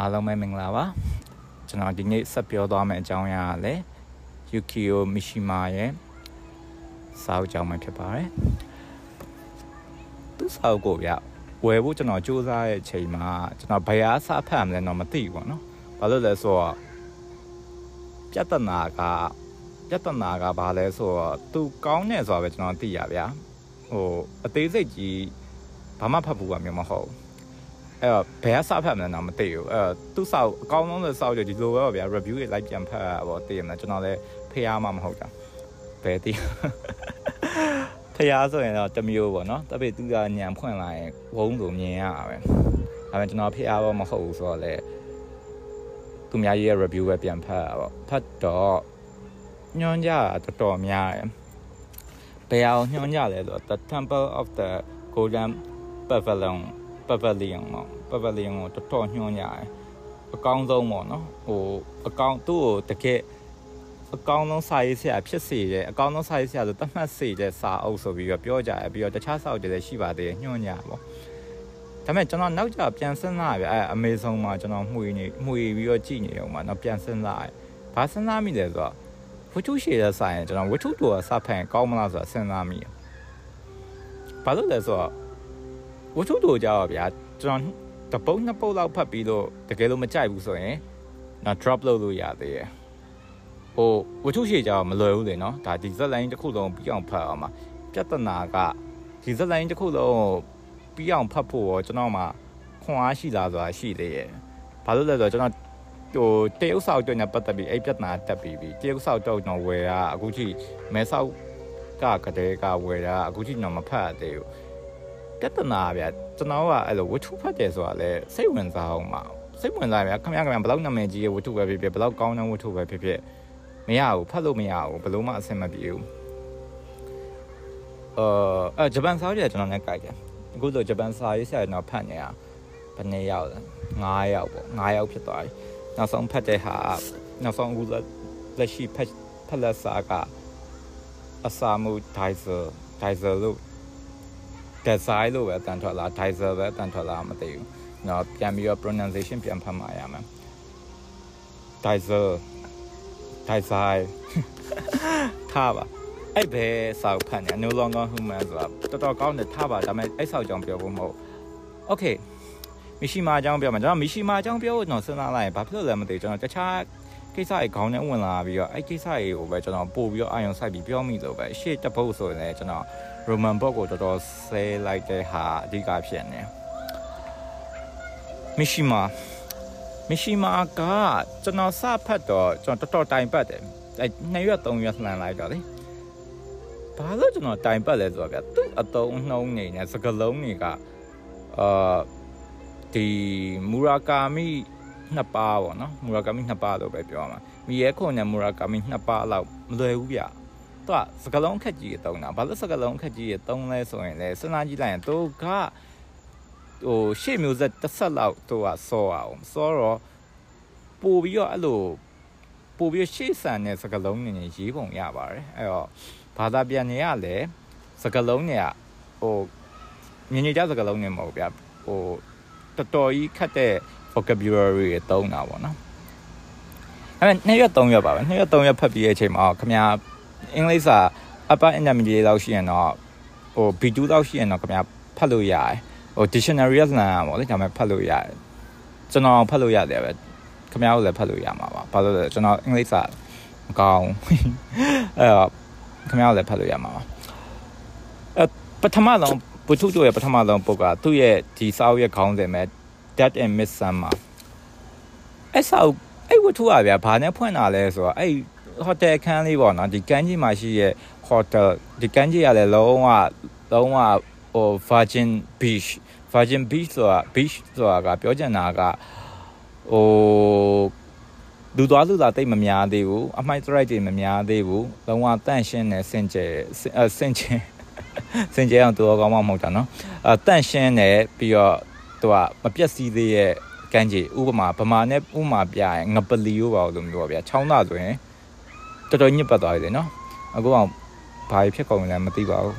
အားလုံးပဲမင်္ဂလာပါကျွန်တော်ဒီနေ့ဆက်ပြောသွားမယ့်အကြောင်းအရာကလည်း Yukio Mishima ရဲ့စာအုပ်ကြောင်းပဲဖြစ်ပါတယ်သူစာအုပ်ကိုဗျဝယ်ဖို့ကျွန်တော်စူးစမ်းရဲ့အချိန်မှာကျွန်တော်ဘယ်အားစာဖတ်မလဲတော့မသိဘူးပေါ့နော်ဘာလို့လဲဆိုတော့ပြဿနာကပြဿနာကဘာလဲဆိုတော့သူကောင်းနေဆိုတာပဲကျွန်တော်သိရဗျာဟိုအသေးစိတ်ကြီးဘာမှဖတ်ဘူးကမျိုးမဟုတ် အဲ့တော့ဘယ်ကစဖတ်မလဲတော့မသိဘူးအဲ့တော့သူ့စောက်အကောင်းဆုံးတဲ့စောက်ကြဒီလိုပဲဗျာ review တွေလိုက်ပြန်ဖတ်ရပါသိရမလားကျွန်တော်လည်းဖျားမှမဟုတ်တာဘယ်သိဖျားဆိုရင်တော့တမျိုးပေါ့နော်တပိသူကညံဖွင့်လာရင်ဝုန်းဆိုမြင်ရတာပဲဒါပေမဲ့ကျွန်တော်ဖျားတော့မဟုတ်ဘူးဆိုတော့လေသူများရဲ့ review ပဲပြန်ဖတ်ရပါဖတ်တော့ညွှန်ကြတာတော်တော်များတယ်ဘယ်အောင်ညွှန်ကြလဲဆိုတော့ the temple of the golden pavilion pavilion ပေါ့ pavilion ကိုတော်တော်ညွှန်ကြတယ်အကောင်းဆုံးပေါ့နော်ဟိုအကောင်းသူ့ကိုတကယ်အကောင်းဆုံးစာရေးဆရာဖြစ်စေတယ်အကောင်းဆုံးစာရေးဆရာဆိုတတ်မှတ်စေတဲ့စာအုပ်ဆိုပြီးတော့ပြောကြတယ်ပြီးတော့တခြားစာအုပ်တွေလည်းရှိပါသေးတယ်ညွှန်ကြပေါ့ဒါပေမဲ့ကျွန်တော်နောက်ကျပြန်စဉ်းစားရပြအဲအမေဆုံးမှာကျွန်တော်မှွေနေမှွေပြီးတော့ကြည့်နေအောင်မှာတော့ပြန်စဉ်းစားရဘာစဉ်းစားမိလဲဆိုတော့ဝတ္ထုရှည်တဲ့စာရင်ကျွန်တော်ဝတ္ထုတော်ကစဖန်ကောင်းမလားဆိုတာစဉ်းစားမိဘာလို့လဲဆိုတော့ ဝတ္ထုတော်ကြောက်ဗျာကျွန်တော်တပုတ်နှစ်ပုတ်လောက်ဖတ်ပြီးတော့တကယ်လို့မကြိုက်ဘူးဆိုရင်တော့ drop လုပ်လို့ရသေးတယ်ဟိုဝတ္ထုရှည်ကြောက်မလွယ်ဘူးလေနော်ဒါဒီဇက်လိုင်းတစ်ခုလုံးပြီးအောင်ဖတ်အောင်မှာပြဿနာကဒီဇက်လိုင်းတစ်ခုလုံးပြီးအောင်ဖတ်ဖို့ရောကျွန်တော်မှခွန်အားရှိလာဆိုတာရှိသေးရဲ့ဘာလို့လဲဆိုတော့ကျွန်တော်ဟိုတရုတ်ဆောက်တော့ညပတ်သက်ပြီးအဲ့ပြဿနာတက်ပြီးပြီတရုတ်ဆောက်တော့ကျွန်တော်ဝယ်တာအခုထိမဲဆောက်ကကတဲ့ကဝယ်တာအခုထိကျွန်တော်မဖတ်သေးဘူး ပြဿနာဗျကျွန်တော်ကအဲ့လိုဝတ္ထုဖတ်တယ်ဆိုတာလဲစိတ်ဝင်စားအောင်ပါစိတ်ဝင်စားဗျခမရခမရဘလောက်နာမည်ကြီးရဲ့ဝတ္ထုပဲဖြစ်ဖြစ်ဘလောက်ကောင်းတဲ့ဝတ္ထုပဲဖြစ်ဖြစ်မရဘူးဖတ်လို့မရဘူးဘလို့မှအဆင်မပြေဘူးအာအဲဂျပန်စာရေးကျွန်တော်လည်းကြိုက်တယ်အခုဆိုဂျပန်စာရေးဆရာကျွန်တော်ဖတ်နေရဘယ်နှစ်ယောက်လဲ9ယောက်ပေါ့9ယောက်ဖြစ်သွားပြီနောက်ဆုံးဖတ်တဲ့ဟာနောက်ဆုံးအခုလက်ရှိဖတ်ဖတ်လက်စာကအစာမှု Dizer Dizer လို့ design လို့ပဲတန်ထွက်လာ Dizer ပဲတန်ထွက်လာမသိဘူး။နော်ပြန်ပြီးတော့ pronunciation ပြန်ဖတ်မှရမယ်။ Dizer Dizer ထားပါအဲ့ဘယ်စာဖတ်နေ no longer human ဆိုတာတော်တော်ကောင်းတယ်ထားပါဒါပေမဲ့အဲ့ဆောက်ကြောင်ပြောဖို့မဟုတ် Okay မီရှိမာအကြောင်းပြောမှာကျွန်တော်မီရှိမာအကြောင်းပြောဖို့တော့စဉ်းစားလိုက်ရင်ဘာဖြစ်လို့လဲမသိဘူးကျွန်တော်တခြားကိစ္စတွေခေါင်းထဲဝင်လာပြီးတော့အဲ့ကိစ္စတွေကိုပဲကျွန်တော်ပို့ပြီးတော့အာရုံစိုက်ပြီးပြောမိလို့ပဲရှေ့တပုတ်ဆိုရင်လည်းကျွန်တော် Roman book ကိုတော်တော်ဆဲလိုက်တဲ့ဟာအဓိကဖြစ်နေမီရှိမာမီရှိမာကကျွန်တော်စဖတ်တော့ကျွန်တော်တော်တော်တိုင်ပတ်တယ်အဲ့နှစ်ရက်သုံးရက်လှန်လိုက်တော့လေဘာလို့ကျွန်တော်တိုင်ပတ်လဲဆိုတော့ဗျသူ့အတုံးနှုံးနေနဲ့စကလုံးတွေကအာဒီမူရာကာမီနှစ်ပါးပေါ့နော်မူရာကာမီနှစ်ပါးလို့ပဲပြောမှာမီရဲခုံနဲ့မူရာကာမီနှစ်ပါးလောက်မလွယ်ဘူးဗျ သူကစကလုံးခက်ကြီးတုံးတာဘာလို့စကလုံးခက်ကြီးတုံးလဲဆိုရင်လေစဉ်းစားကြည့်လိုက်ရင်သူကဟိုရှေ့မျိုးဆက်တစ်ဆက်လောက်သူကစောအောင်စောတော့ပို့ပြီးတော့အဲ့လိုပို့ပြီးရှေ့ဆန်တဲ့စကလုံးနေနေရေးပုံရပါတယ်အဲ့တော့ဘာသာပြန်နေရလဲစကလုံးတွေကဟိုမြင်နေကြစကလုံးတွေမဟုတ်ဗျဟိုတော်တော်ကြီးခက်တဲ့ vocabulary တွေတုံးတာပေါ့နော်အဲ့မဲ့နှစ်ရက်သုံးရက်ပါပဲနှစ်ရက်သုံးရက်ဖတ်ပြီးတဲ့အချိန်မှာခင်ဗျာ အင်္ဂလိပ်စာ upper intermediate လောက်ရှိရင်တော့ဟို B2 လောက်ရှိရင်တော့ခင်ဗျာဖတ်လို့ရတယ်ဟို dictionary ကလမ်းပါလေဒါပေမဲ့ဖတ်လို့ရတယ်ကျွန်တော်ဖတ်လို့ရတယ်ပဲခင်ဗျားတို့လည်းဖတ်လို့ရမှာပါဘာလို့လဲကျွန်တော်အင်္ဂလိပ်စာမကောင်းအဲ့တော့ခင်ဗျားတို့လည်းဖတ်လို့ရမှာပါအဲပထမဆုံးပထုတို့ရဲ့ပထမဆုံးပုတ်ကသူ့ရဲ့ဒီစာအုပ်ရဲ့ခေါင်းစဉ်မဲ့ Dead and Miss Summer အဲ့စာအုပ်အဲ့ဝတ္ထုอ่ะဗျာဘာနဲ့ဖွင့်တာလဲဆိုတော့အဲ့ ဟိုတယ်ခန်းလေးပေါ့နော်ဒီကမ်းကြီးမှာရှိရဲ့ hotel ဒီကမ်းကြီးရတယ်လုံးဝလုံးဝဟို Virgin Beach Virgin Beach ဆိုတာ beach ဆိုတာကပြောချင်တာကဟိုလူသွားလူလာတိတ်မများသေးဘူးအမိုက်စရိုက်တွေမများသေးဘူးလုံးဝတန့်ရှင်းနေစင်ကြယ်စင်ကြယ်စင်ကြယ်အောင်သူတော်ကောင်းမှမဟုတ်တာနော်အဲတန့်ရှင်းနေပြီးတော့သူကမပြက်စီးသေးရဲ့ကန်းကြီးဥပမာဗမာနဲ့ဥမာပြရင်ငပလီရောပါလို့မျိုးပါဗျာချောင်းသားဆိုရင် တော်တော်ညစ်ပတ်သွားပြီလေနော်အခုအောင်ဘာဖြစ်ကုန်လဲမသိပါဘူး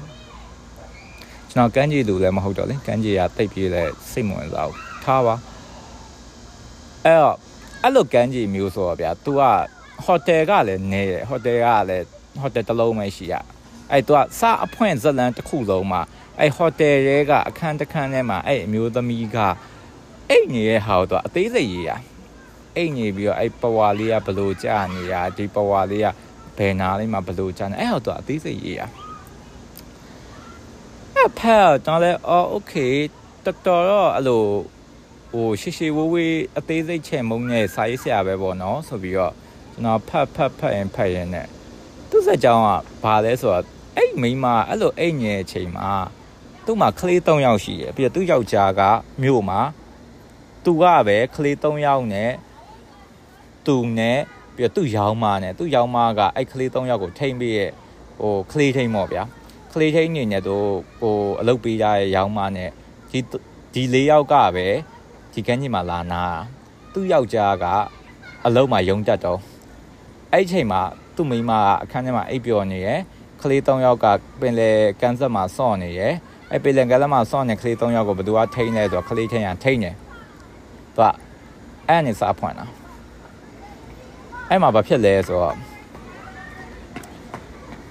ကျွန်တော်ကန်းကြီးလူလည်းမဟုတ်တော့လေကန်းကြီးကတိတ်ပြေးလဲစိတ်မဝင်စားဘူးထားပါအဲ့တော့အဲ့လိုကမ်းခြေမျိုးဆိုတော့ဗျာ तू ကဟိုတယ်ကလည်းနေတယ်ဟိုတယ်ကလည်းဟိုတယ်တစ်လုံးပဲရှိရအဲ့ तू ကစအဖွင့်ဇလန်တစ်ခုလုံးမှာအဲ့ဟိုတယ်တွေကအခန်းတစ်ခန်းထဲမှာအဲ့အမျိုးသမီးကအိတ်နေတဲ့ဟာတော့အသေးစိတ်ရေးရ အိတ်နေပြီးတော့အဲ့ပဝါလေးကဘလို့ကြာနေရဒီပဝါလေးကဘယ်နာလေးမှာဘလို့ကြာနေအဲ့ဟောတော့အသေးစိတ်ရေးရအဲ့ဖက်တော့လဲအော်โอเคတော်တော်တော့အဲ့လိုဟိုရှေရှေဝဝေးအသေးစိတ်ချဲ့မုံနဲ့စာရေးဆရာပဲပေါ့နော်ဆိုပြီးတော့ကျွန်တော်ဖတ်ဖတ်ဖတ်ရင်ဖတ်ရင်နဲ့သူ့စကြောင်းကဘာလဲဆိုတော့အဲ့မိမအဲ့လိုအိတ်ငယ်အချိန်မှာသူ့မှာကလေး၃ယောက်ရှိတယ်ပြီးတော့သူ့ယောက်ျားကမြို့မှာသူကပဲကလေး၃ယောက်နဲ့ သူနဲ့ပြီးတော့သူ့ရောင်းမနဲ့သူ့ရောင်းမကအဲ့ကလေး၃ယောက်ကိုထိမ့်ပြီးရဲ့ဟိုကလေးထိမ့်ပေါ့ဗျာကလေးထိမ့်နေနေတော့ဟိုအလုပ်ပေးကြရဲ့ရောင်းမနဲ့ဒီဒီ၄ယောက်ကပဲဒီကန်းကြီးမှာလာနာသူ့ယောက်ျားကအလုံးမှာယုံတက်တော့အဲ့ဒီချိန်မှာသူ့မိန်းမကအခန်းထဲမှာအိပ်ပျော်နေရယ်ကလေး၃ယောက်ကပင်လေကန်းဆက်မှာစော့နေရယ်အဲ့ပင်လေကန်းဆက်မှာစော့နေကလေး၃ယောက်ကိုဘယ်သူကထိန်းလဲဆိုတော့ကလေးထိန်းရထိန်းနေသူကအဲ့နေစားဖွင့်တာ အဲ့မှာဘာဖြစ်လဲဆိုတော့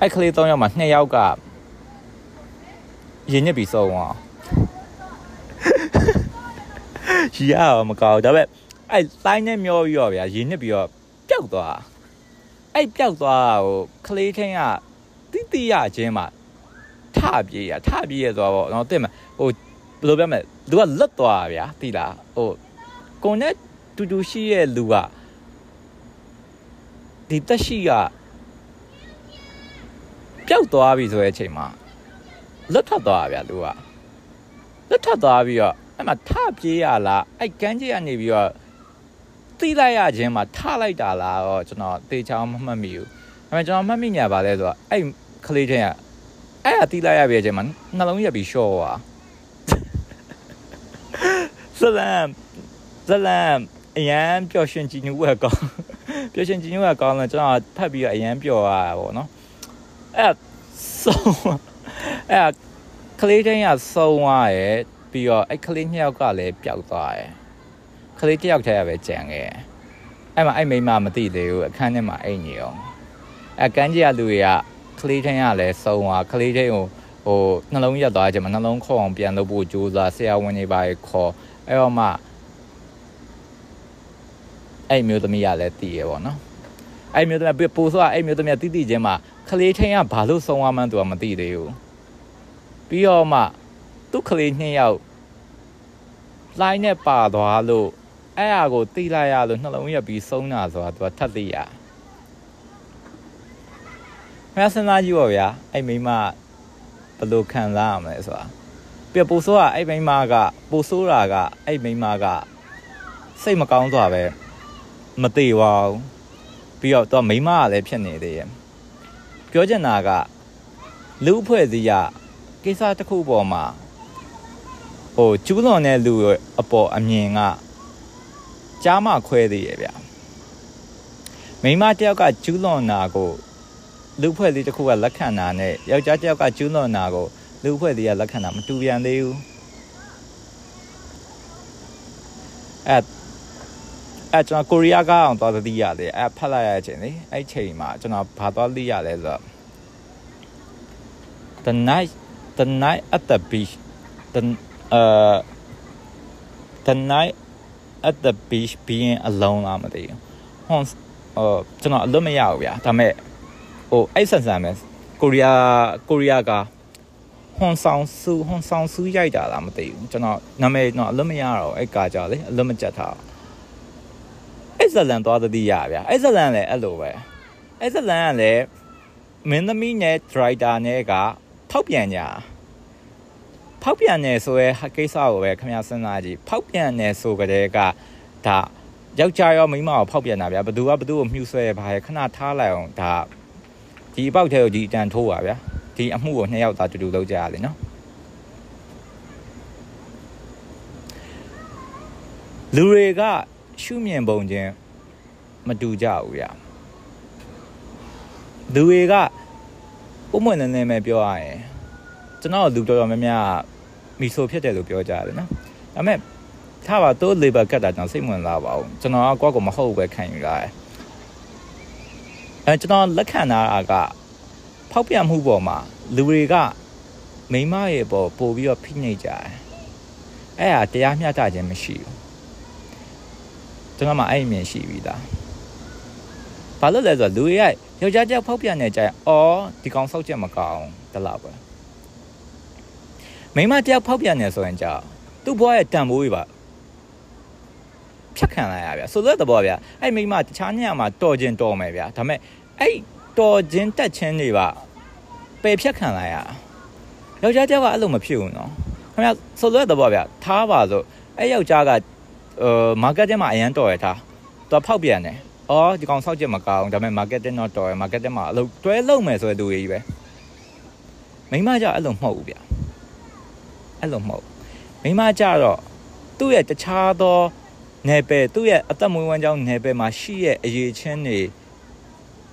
အဲ့ကလေး၃ယောက်မှာ၂ယောက်ကရင်ညစ်ပြီးဆုံးသွားရီရအောင်မကောက်ဒါပေမဲ့အဲ့လိုင်းနဲ့မျောပြီးတော့ဗျာရင်ညစ်ပြီးတော့ပျောက်သွားအဲ့ပျောက်သွားဟိုကလေးထင်းကတိတိရချင်းမှာထပြေးရထပြေးရသွားပေါ့နော်တင်မဟိုဘယ်လိုပြောမလဲသူကလွတ်သွားဗျာတိလားဟိုကိုနဲ့တူတူရှိရဲ့လူက ဒီတက်ရှိကပျောက်သွားပြီဆိုတဲ့အချိန်မှာလွတ်ထွက်သွားဗျာလူကလွတ်ထွက်သွားပြီးတော့အဲ့မှာထပြေးရလားအဲ့ကန်းကြီးကနေပြီးတော့သိလိုက်ရခြင်းမှာထလိုက်တာလားတော့ကျွန်တော်တေချောင်းမမှတ်မိဘူးဒါပေမဲ့ကျွန်တော်မှတ်မိညာပါလဲဆိုတော့အဲ့ကလေးချင်းကအဲ့အသိလိုက်ရပြီခြင်းမှာနှလုံးရက်ပြီးရှော့သွားဇလန်ဇလန်အရန်ပျော်ရွှင်ကြည်နူးရကောင်း ပျော်ရွှင်ကြည်နူးရကောင်းတော့ကျွန်တော်ဖတ်ပြီးတော့အရန်ပျော်ရတာပေါ့နော်အဲ့ဆုံးအဲ့ကလေးချင်းကဆုံးသွားရဲ့ပြီးတော့အဲ့ကလေးနှစ်ယောက်ကလည်းပျောက်သွားတယ်ကလေးတစ်ယောက်တည်းကပဲကြံခဲ့အဲ့မှာအဲ့မိမမသိသေးဘူးအခန်းထဲမှာအိတ်ညေအောင်အဲ့ကန်းကြီးကလူတွေကကလေးချင်းကလည်းစုံသွားကလေးချင်းကိုဟိုနှလုံးရက်သွားကြမှာနှလုံးခေါ်အောင်ပြန်လုပ်ဖို့ကြိုးစားဆရာဝန်တွေပါခေါ်အဲ့တော့မှ အဲ့မျိုးသမီးကလည်းတည်ရပေါ့နော်အဲ့မျိုးသမီးပို့ဆိုအဲ့မျိုးသမီးကတိတိချင်းမှာကလေးချင်းကဘာလို့ဆုံးသွားမှန်းသူကမသိသေးဘူးပြီးတော့မှသူ့ကလေးနှစ်ယောက်လိုင်းနဲ့ပါသွားလို့အဲ့အကိုတိလိုက်ရလို့နှလုံးရက်ပြီးဆုံးတာဆိုတာသူကထပ်သိရမဆန္ဒကြီးပါဗျာအဲ့မိမဘယ်လိုခံစားရမလဲဆိုတာပြပိုဆိုးကအဲ့မိမကပိုဆိုးတာကအဲ့မိမကစိတ်မကောင်းစွာပဲ မသေးပါဘူးပြီးတော့သူကမိမကလည်းဖြစ်နေသေးရဲ့ပြောချင်တာကလူအဖွဲ့အစည်းကကိစ္စတစ်ခုပေါ်မှာဟိုကျူးလွန်တဲ့လူအပေါ်အမြင်ကကြားမခွဲသေးရဲ့ဗျမိမတယောက်ကကျူးလွန်တာကိုလူဖွဲ့လေးတစ်ခုကလက်ခံတာနဲ့ယောက်ျားတယောက်ကကျူးလွန်တာကိုလူဖွဲ့လေးကလက်ခံတာမတူပြန်သေးဘူးအဲ အဲကျွန်တော်ကိုရီးယားကအောင်သွားသတိရတယ်အဲဖတ်လိုက်ရခြင်းလေအဲ့ချိန်မှာကျွန်တော်ဘာသွားသိရလဲဆိုတော့ the night the night at the beach the uh the night at the beach being alone လာမသိဘူးဟွန်ဟိုကျွန်တော်အလွတ်မရဘူးဗျာဒါပေမဲ့ဟိုအဲ့ဆန်ဆန်ပဲကိုရီးယားကိုရီးယားကဟွန်ဆောင်ဆူဟွန်ဆောင်ဆူရိုက်တာလားမသိဘူးကျွန်တော်နာမည်တော့အလွတ်မရတော့အဲ့ကာကြလေအလွတ်မကြက်ထားအဲ့ ဇလန်သွားသတိရဗျာအဲ့ဇလန်လည်းအဲ့လိုပဲအဲ့ဇလန်ကလည်းမင်းသမီးနဲ့ဒရိုက်တာနဲ့ကထောက်ပြန်ညာဖောက်ပြန်နေဆိုရဲကိစ္စကိုပဲခင်ဗျာစဉ်းစားကြည့်ဖောက်ပြန်နေဆိုကြတဲ့ကဒါယောက်ျားရောမိန်းမရောဖောက်ပြန်တာဗျာဘသူကဘသူကိုမြှူဆွဲပါရခဏထားလိုက်အောင်ဒါဒီအပေါက်ထဲကိုဒီအတန်ထိုးပါဗျာဒီအမှုကိုနှစ်ယောက်သာတူတူလုပ်ကြရလေနော်လူတွေကရှုမြင်ပုံချင်း မတူကြဘူးဗျာလူတွေကပုံမှန်နေနေပဲပြောရရင်ကျွန်တော်လူတော်တော်များများမီဆိုဖြစ်တယ်လို့ပြောကြတယ်နော်ဒါပေမဲ့တထားပါတိုး labor ကတ်တာကျွန်တော်စိတ်ဝင်စားပါဘူးကျွန်တော်ကကိုယ့်ကိုမဟုတ်ပဲခံယူလာတယ်အဲကျွန်တော်လက်ခံတာကဖောက်ပြန်မှုပေါ်မှာလူတွေကမိမရဲ့ပေါ်ပို့ပြီးတော့ဖိနှိပ်ကြတယ်အဲ့ဟာတရားမျှတခြင်းမရှိဘူးကျွန်တော်မှအဲ့အမြင်ရှိပြီလား ဘာလို့လဲဆိုတော့လူတွေကယောက်ျားကြောက်ဖောက်ပြန်နေကြရင်အော်ဒီကောင်ဆောက်ချက်မကောင်းတလားပဲမိမတယောက်ဖောက်ပြန်နေဆိုရင်ကြောက်သူ့ဘွားရဲ့တန်ဖိုးကြီးပါဖြတ်ခံလိုက်ရဗျာဆိုတော့တဘောဗျာအဲ့မိမတခြားညမှာတော်ခြင်းတော်မယ်ဗျာဒါပေမဲ့အဲ့တော်ခြင်းတက်ခြင်းတွေပါပယ်ဖြတ်ခံလိုက်ရယောက်ျားတယောက်ကအဲ့လိုမဖြစ်ဘူးနော်ခင်ဗျဆိုတော့တဘောဗျာထားပါဆိုအဲ့ယောက်ျားကအာမာကတ်ထဲမှာအရန်တော်ရထားသူဖောက်ပြန်တယ် အော်ဒီကောင်ဆောက်ချက်မကောင်းဒါပေမဲ့ marketing တော့တော်ရယ် marketing မှာအလုပ်တွဲလုပ်မယ်ဆိုတဲ့သူကြီးပဲမိမကြအဲ့လိုမဟုတ်ဘူးဗျအဲ့လိုမဟုတ်မိမကြတော့သူ့ရဲ့တခြားသောနယ်ပယ်သူ့ရဲ့အသက်မွေးဝမ်းကြောင်းနယ်ပယ်မှာရှိရဲ့အရေးချင်းတွေ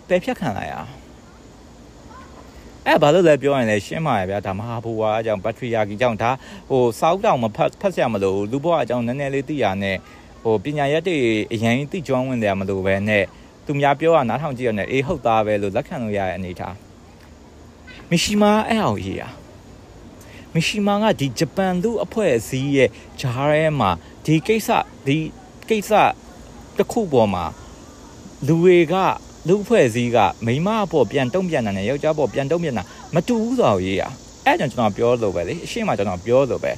ပယ်ဖြတ်ခံလိုက်ရအဲ့ဘာလို့လဲပြောရင်လဲရှင်းပါရဲ့ဗျာဒါမဟာဘူဝါအကြောင်းဘက်ထရီယာကီအကြောင်းဒါဟိုစောက်တောင်မဖတ်ဖတ်ရမလို့လူဘွားအကြောင်းနည်းနည်းလေးသိရနဲ့ ဟိုပညာရက်တွေအရင်သိကျွမ်းဝင်တယ်မလို့ပဲနဲ့သူများပြောတာနားထောင်ကြည့်ရနဲ့အေးဟုတ်သားပဲလို့လက်ခံလို့ရတဲ့အနေထားမရှိမအဲ့အောင်ရေးရမရှိမကဒီဂျပန်လူအဖွဲ့အစည်းရဲ့ဂျားရဲမှာဒီကိစ္စဒီကိစ္စတစ်ခုပေါ်မှာလူတွေကလူအဖွဲ့အစည်းကမိမအပေါ်ပြန်တုံ့ပြန်တယ်ယောက်ျားပေါ်ပြန်တုံ့ပြန်တာမတူဘူးဆိုတော့ရေးရအဲ့ကြောင့်ကျွန်တော်ပြောလို့ပဲလေအရှိမကျွန်တော်ပြောလို့ပဲ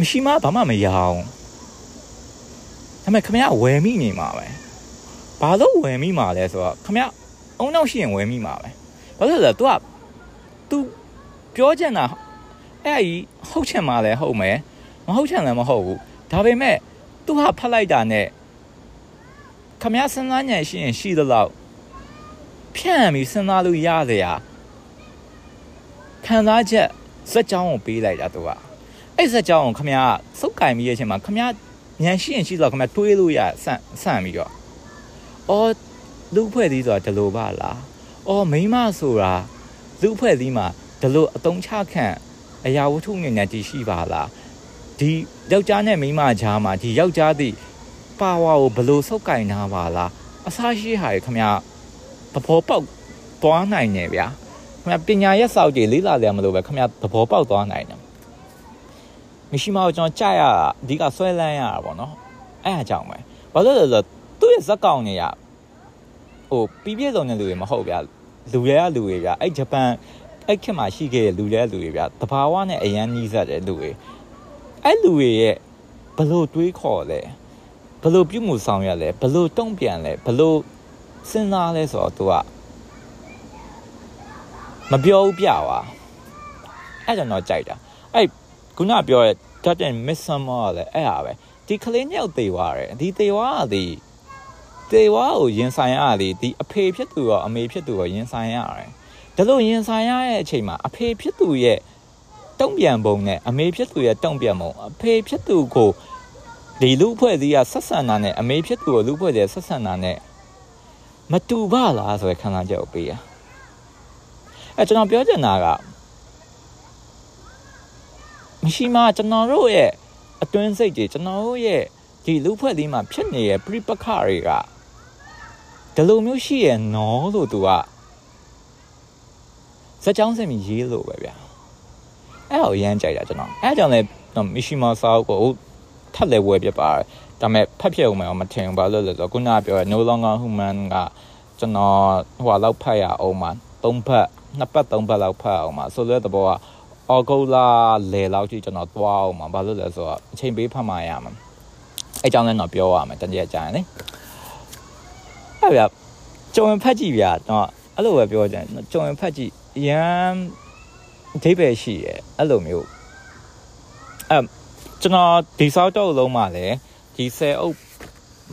မရှိမှဘာမှမရအောင်ဒါပေမဲ့ခမရဝယ်မိနေမှာပဲဘာလို့ဝယ်မိမှာလဲဆိုတော့ခမရအုံနောက်ရှိရင်ဝယ်မိမှာပဲဘာလို့လဲဆိုတော့ तू ပြောချင်တာအဲ့အကြီးဟုတ်ချင်မှာလဲဟုတ်မယ်မဟုတ်ချင်လည်းမဟုတ်ဘူးဒါပေမဲ့ तू ဟာဖတ်လိုက်တာနဲ့ခမရစဉ်းစားဉာဏ်ရှိရင်ရှိသလောက်ဖြန့်ပြီးစဉ်းစားလို့ရစရာခံစားချက်စက်ကြောင်းကိုပေးလိုက်တာ तू က အဲ့စက်ကြောင်းကိုခမရစုပ်ကင်ပြီးရဲ့အချိန်မှာခမရညံရှိရင်ရှိတော့ခမရတွေးလို့ရဆန့်ဆန့်ပြီးတော့အော်လူဖွဲ့သေးဆိုတာဒီလိုပါလားအော်မိမဆိုတာလူဖွဲ့သေးမှာဒီလိုအတုံးချခန့်အရာဝတ္ထုအနေနဲ့တည်ရှိပါလားဒီယောက်ျားနဲ့မိန်းမကြားမှာဒီယောက်ျားသည့်ပါဝါကိုဘလို့စုပ်ကင်နာပါလားအစားရှိဟာရခမရသဘောပေါက်သွားနိုင်တယ်ဗျာခမရပညာရက်စောက်ကြီးလေးလာတယ်မလို့ပဲခမရသဘောပေါက်သွားနိုင်တယ် မရှိမကိုကျွန်တော်ကြာရအဓိကဆွဲလန်းရတာပေါ့နော်အဲ့အကြောင်းပဲဘာလို့လဲဆိုတော့သူ့ရဲ့ဇက်ကောင်တွေကဟိုပြီးပြည့်စုံတဲ့လူတွေမဟုတ်ဗျာလူတွေကလူတွေဗျာအဲ့ဂျပန်အဲ့ခေတ်မှာရှိခဲ့တဲ့လူတွေကလူတွေဗျာတဘာဝနဲ့အရန်နီးစပ်တဲ့လူတွေအဲ့လူတွေရဲ့ဘလို့တွေးခေါ်လဲဘလို့ပြုမှုဆောင်ရလဲဘလို့တုံ့ပြန်လဲဘလို့စဉ်းစားလဲဆိုတော့ तू ကမပြောဘူးပြပါအဲ့ကျွန်တော်ကြိုက်တာအဲ့ ခုနပြောတဲ့ Captain Midsummer လည်းအဲ့ဟာပဲဒီကလေးညောက်သေးသွားတယ်ဒီသေးသွားတာဒီသေဝါကိုရင်ဆိုင်ရလေဒီအဖေဖြစ်သူရောအမေဖြစ်သူရောရင်ဆိုင်ရတယ်ဒါလို့ရင်ဆိုင်ရတဲ့အချိန်မှာအဖေဖြစ်သူရဲ့တုံ့ပြန်ပုံနဲ့အမေဖြစ်သူရဲ့တုံ့ပြန်ပုံအဖေဖြစ်သူကိုဒီလူဖွဲ့စည်းကဆက်ဆံတာနဲ့အမေဖြစ်သူကိုလူဖွဲ့စည်းဆက်ဆံတာနဲ့မတူပါလားဆိုတဲ့ခံစားချက်ကိုပေးရအဲကျွန်တော်ပြောချင်တာက မရှိမှကျွန်တော်တို့ရဲ့အတွင်းစိတ်တွေကျွန်တော်တို့ရဲ့ဒီလူဖွဲ့စည်းမှာဖြစ်နေတဲ့ပြိပခတွေကဒီလိုမျိုးရှိရဲ့နော်လို့သူကစက်ကြောင်းစင်ပြီးရေးလို့ပဲဗျာအဲ့တော့ရမ်းကြိုက်တာကျွန်တော်အဲ့ကြောင့်လည်းမီရှီမာစာကိုထပ်လဲဝယ်ပြပါတယ်ဒါပေမဲ့ဖတ်ပြအောင်မထင်ဘူးဘာလို့လဲဆိုတော့ခုနကပြောရ no longer human ကကျွန်တော်ဟိုလောက်ဖတ်ရအောင်မှာသုံးဖတ်နှစ်ပတ်သုံးပတ်လောက်ဖတ်အောင်မှာဆိုတဲ့သဘောက အော်ဂိုလာလေလောက်ကြီးကျွန်တော်သွားအောင်မှာဘာလို့လဲဆိုတော့အချိန်ပေးဖတ်မှရမှာအဲ့ကြောင့်လည်းတော့ပြောရမယ်တနေ့ကြာရင်လေအဲ့ဗျကြုံဖတ်ကြည့်ဗျာတော့အဲ့လိုပဲပြောကြတယ်ကြုံဖတ်ကြည့်ရမ်းအဓိပ္ပာယ်ရှိရဲ့အဲ့လိုမျိုးအဲ့ကျွန်တော်ဒီစောက်တော့လုံးမှာလည်းဒီဆယ်အုပ်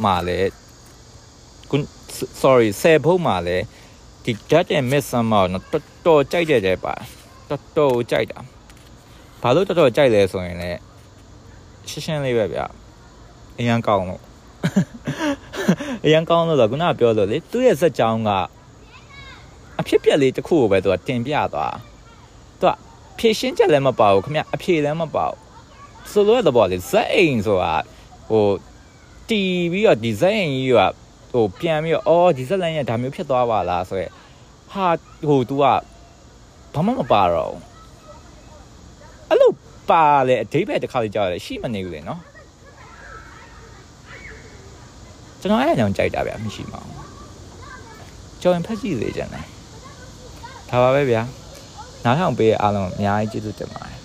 မှာလည်းကွန်း sorry ဆယ်ဘုတ်မှာလည်းဒီ Dutch and Midsummer တော့တော်တော်ကြိုက်ကြတယ်ပါ တော်တော်ကြိုက်တာဘာလို့တော်တော်ကြိုက်လဲဆိုရင်လည်းရှင်းရှင်းလေးပဲဗျအရန်ကောင်းလို့အရန်ကောင်းလို့တော့ခုနကပြောလို့လေသူ့ရဲ့ဇက်ကြောင်းကအဖြစ်ပြက်လေးတစ်ခုကိုပဲသူကတင်ပြသွားသူကဖြည့်ရှင်းချက်လည်းမပါဘူးခမအဖြေလည်းမပါဘူးဆိုလိုတဲ့ဘောလေဇက်အိမ်ဆိုတာဟိုတီးပြီးတော့ဒီဇက်အိမ်ကြီးကဟိုပြန်ပြီးတော့အော်ဒီဇက်လိုင်းကဒါမျိုးဖြစ်သွားပါလားဆိုရဲဟာဟို तू က ဘာမှမပါတော့ဘူးအဲ့လိုပါလေအဓိပ္ပာယ်တစ်ခါလေးကြောက်ရတယ်ရှိမနေဘူးလေနော်ကျွန်တော်အဲ့အကြောင်းကြိုက်တာဗျမရှိပါဘူးကြော်ရင်ဖက်ကြည့်စေချင်တယ်ဒါပါပဲဗျာနားထောင်ပေးတဲ့အားလုံးအများကြီးကျေးဇူးတင်ပါတယ်